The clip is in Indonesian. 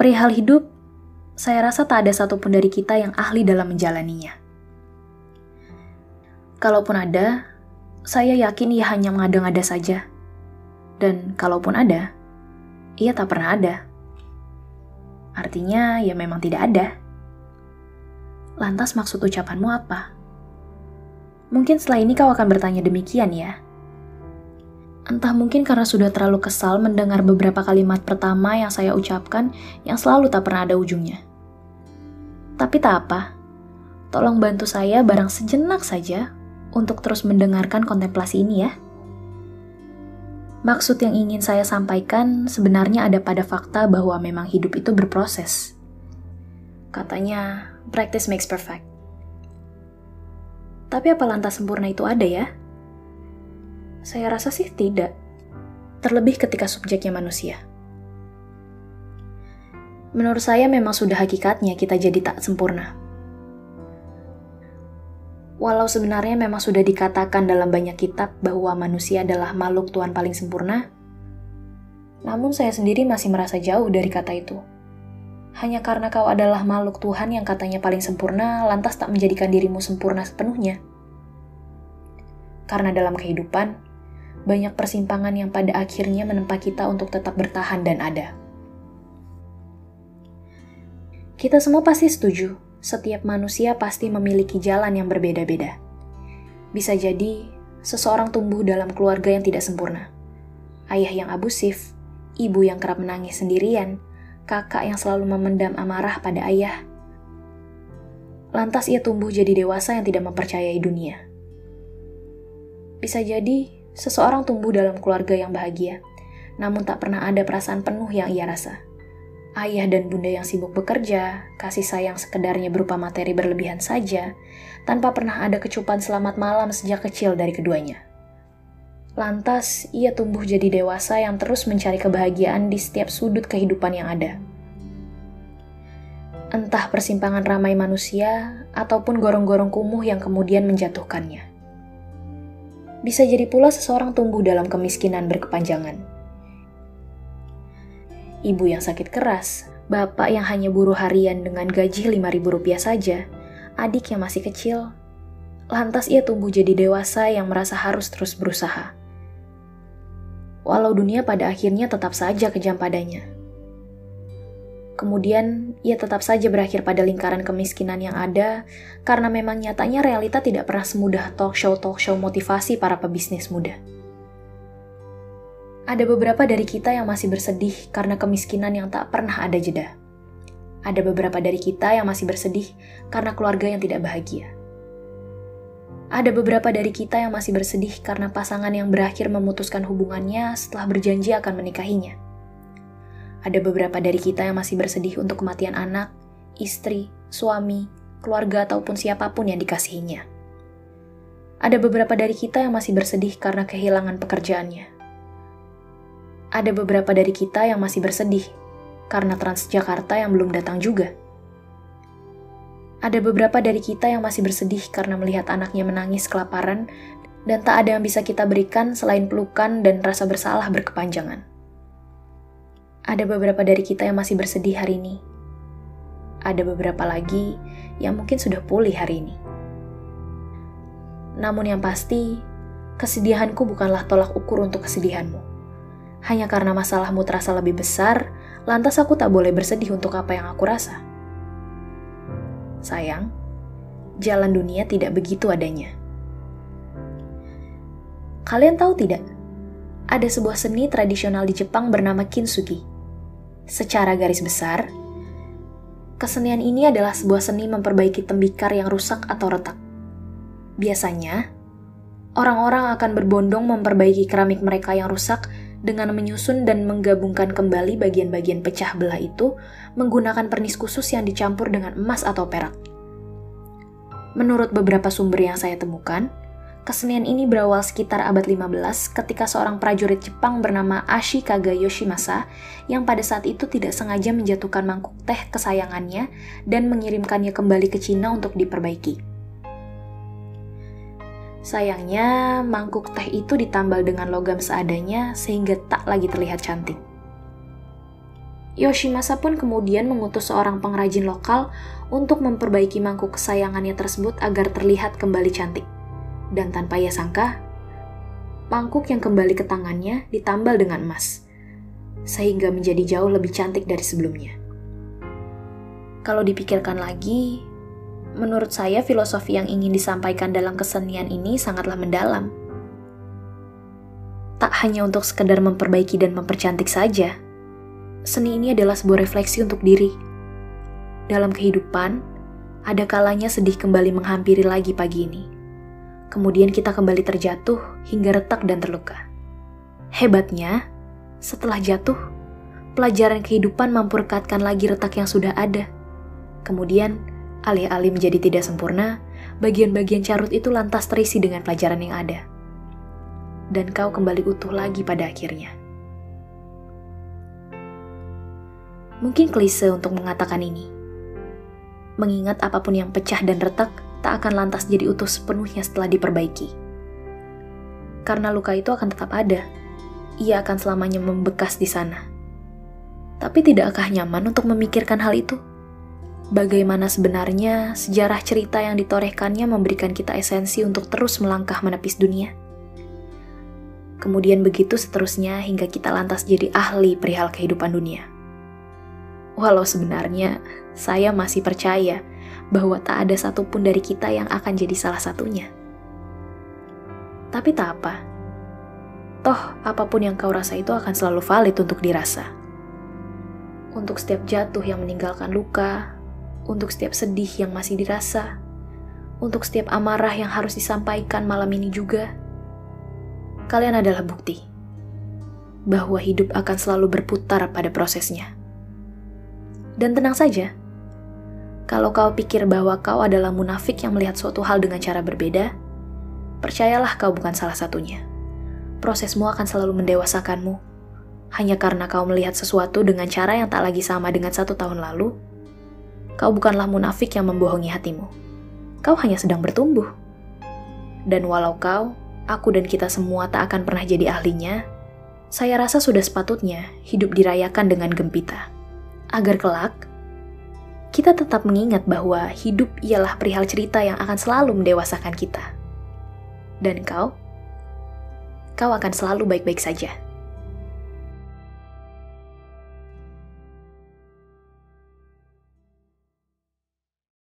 Perihal hidup, saya rasa tak ada satupun dari kita yang ahli dalam menjalaninya. Kalaupun ada, saya yakin ia hanya mengada-ngada saja. Dan kalaupun ada, ia tak pernah ada. Artinya, ya memang tidak ada. Lantas maksud ucapanmu apa? Mungkin setelah ini kau akan bertanya demikian ya. Entah mungkin karena sudah terlalu kesal mendengar beberapa kalimat pertama yang saya ucapkan yang selalu tak pernah ada ujungnya. Tapi tak apa, tolong bantu saya barang sejenak saja untuk terus mendengarkan kontemplasi ini ya. Maksud yang ingin saya sampaikan sebenarnya ada pada fakta bahwa memang hidup itu berproses. Katanya, practice makes perfect. Tapi apa lantas sempurna itu ada ya? Saya rasa sih tidak. Terlebih ketika subjeknya manusia. Menurut saya memang sudah hakikatnya kita jadi tak sempurna. Walau sebenarnya memang sudah dikatakan dalam banyak kitab bahwa manusia adalah makhluk Tuhan paling sempurna, namun saya sendiri masih merasa jauh dari kata itu. Hanya karena kau adalah makhluk Tuhan yang katanya paling sempurna, lantas tak menjadikan dirimu sempurna sepenuhnya. Karena dalam kehidupan, banyak persimpangan yang pada akhirnya menempa kita untuk tetap bertahan dan ada. Kita semua pasti setuju setiap manusia pasti memiliki jalan yang berbeda-beda. Bisa jadi, seseorang tumbuh dalam keluarga yang tidak sempurna. Ayah yang abusif, ibu yang kerap menangis sendirian, kakak yang selalu memendam amarah pada ayah. Lantas ia tumbuh jadi dewasa yang tidak mempercayai dunia. Bisa jadi, seseorang tumbuh dalam keluarga yang bahagia, namun tak pernah ada perasaan penuh yang ia rasa ayah dan bunda yang sibuk bekerja, kasih sayang sekedarnya berupa materi berlebihan saja, tanpa pernah ada kecupan selamat malam sejak kecil dari keduanya. Lantas, ia tumbuh jadi dewasa yang terus mencari kebahagiaan di setiap sudut kehidupan yang ada. Entah persimpangan ramai manusia ataupun gorong-gorong kumuh yang kemudian menjatuhkannya. Bisa jadi pula seseorang tumbuh dalam kemiskinan berkepanjangan ibu yang sakit keras, bapak yang hanya buruh harian dengan gaji Rp5.000 saja, adik yang masih kecil. Lantas ia tumbuh jadi dewasa yang merasa harus terus berusaha. Walau dunia pada akhirnya tetap saja kejam padanya. Kemudian, ia tetap saja berakhir pada lingkaran kemiskinan yang ada, karena memang nyatanya realita tidak pernah semudah talk show-talk show motivasi para pebisnis muda. Ada beberapa dari kita yang masih bersedih karena kemiskinan yang tak pernah ada jeda. Ada beberapa dari kita yang masih bersedih karena keluarga yang tidak bahagia. Ada beberapa dari kita yang masih bersedih karena pasangan yang berakhir memutuskan hubungannya setelah berjanji akan menikahinya. Ada beberapa dari kita yang masih bersedih untuk kematian anak, istri, suami, keluarga, ataupun siapa pun yang dikasihinya. Ada beberapa dari kita yang masih bersedih karena kehilangan pekerjaannya ada beberapa dari kita yang masih bersedih karena Transjakarta yang belum datang juga. Ada beberapa dari kita yang masih bersedih karena melihat anaknya menangis kelaparan dan tak ada yang bisa kita berikan selain pelukan dan rasa bersalah berkepanjangan. Ada beberapa dari kita yang masih bersedih hari ini. Ada beberapa lagi yang mungkin sudah pulih hari ini. Namun yang pasti, kesedihanku bukanlah tolak ukur untuk kesedihanmu hanya karena masalahmu terasa lebih besar, lantas aku tak boleh bersedih untuk apa yang aku rasa. Sayang, jalan dunia tidak begitu adanya. Kalian tahu tidak? Ada sebuah seni tradisional di Jepang bernama kintsugi. Secara garis besar, kesenian ini adalah sebuah seni memperbaiki tembikar yang rusak atau retak. Biasanya, orang-orang akan berbondong memperbaiki keramik mereka yang rusak dengan menyusun dan menggabungkan kembali bagian-bagian pecah belah itu menggunakan pernis khusus yang dicampur dengan emas atau perak. Menurut beberapa sumber yang saya temukan, kesenian ini berawal sekitar abad 15 ketika seorang prajurit Jepang bernama Ashikaga Yoshimasa yang pada saat itu tidak sengaja menjatuhkan mangkuk teh kesayangannya dan mengirimkannya kembali ke Cina untuk diperbaiki. Sayangnya, mangkuk teh itu ditambal dengan logam seadanya sehingga tak lagi terlihat cantik. Yoshimasa pun kemudian mengutus seorang pengrajin lokal untuk memperbaiki mangkuk kesayangannya tersebut agar terlihat kembali cantik. Dan tanpa ia sangka, mangkuk yang kembali ke tangannya ditambal dengan emas, sehingga menjadi jauh lebih cantik dari sebelumnya. Kalau dipikirkan lagi, menurut saya filosofi yang ingin disampaikan dalam kesenian ini sangatlah mendalam. Tak hanya untuk sekedar memperbaiki dan mempercantik saja, seni ini adalah sebuah refleksi untuk diri. Dalam kehidupan, ada kalanya sedih kembali menghampiri lagi pagi ini. Kemudian kita kembali terjatuh hingga retak dan terluka. Hebatnya, setelah jatuh, pelajaran kehidupan mampu rekatkan lagi retak yang sudah ada. Kemudian, alih-alih menjadi tidak sempurna, bagian-bagian carut itu lantas terisi dengan pelajaran yang ada. Dan kau kembali utuh lagi pada akhirnya. Mungkin klise untuk mengatakan ini. Mengingat apa pun yang pecah dan retak tak akan lantas jadi utuh sepenuhnya setelah diperbaiki. Karena luka itu akan tetap ada. Ia akan selamanya membekas di sana. Tapi tidakkah nyaman untuk memikirkan hal itu? Bagaimana sebenarnya sejarah cerita yang ditorehkannya memberikan kita esensi untuk terus melangkah menepis dunia? Kemudian begitu seterusnya hingga kita lantas jadi ahli perihal kehidupan dunia walau sebenarnya saya masih percaya bahwa tak ada satupun dari kita yang akan jadi salah satunya. Tapi tak apa. Toh, apa pun yang kau rasa itu akan selalu valid untuk dirasa. Untuk setiap jatuh yang meninggalkan luka, untuk setiap sedih yang masih dirasa, untuk setiap amarah yang harus disampaikan malam ini juga, kalian adalah bukti bahwa hidup akan selalu berputar pada prosesnya. Dan tenang saja, kalau kau pikir bahwa kau adalah munafik yang melihat suatu hal dengan cara berbeda, percayalah kau bukan salah satunya. Prosesmu akan selalu mendewasakanmu. Hanya karena kau melihat sesuatu dengan cara yang tak lagi sama dengan satu tahun lalu, kau bukanlah munafik yang membohongi hatimu. Kau hanya sedang bertumbuh. Dan walau kau, aku dan kita semua tak akan pernah jadi ahlinya, saya rasa sudah sepatutnya hidup dirayakan dengan gempita agar kelak kita tetap mengingat bahwa hidup ialah perihal cerita yang akan selalu mendewasakan kita. Dan kau, kau akan selalu baik-baik saja.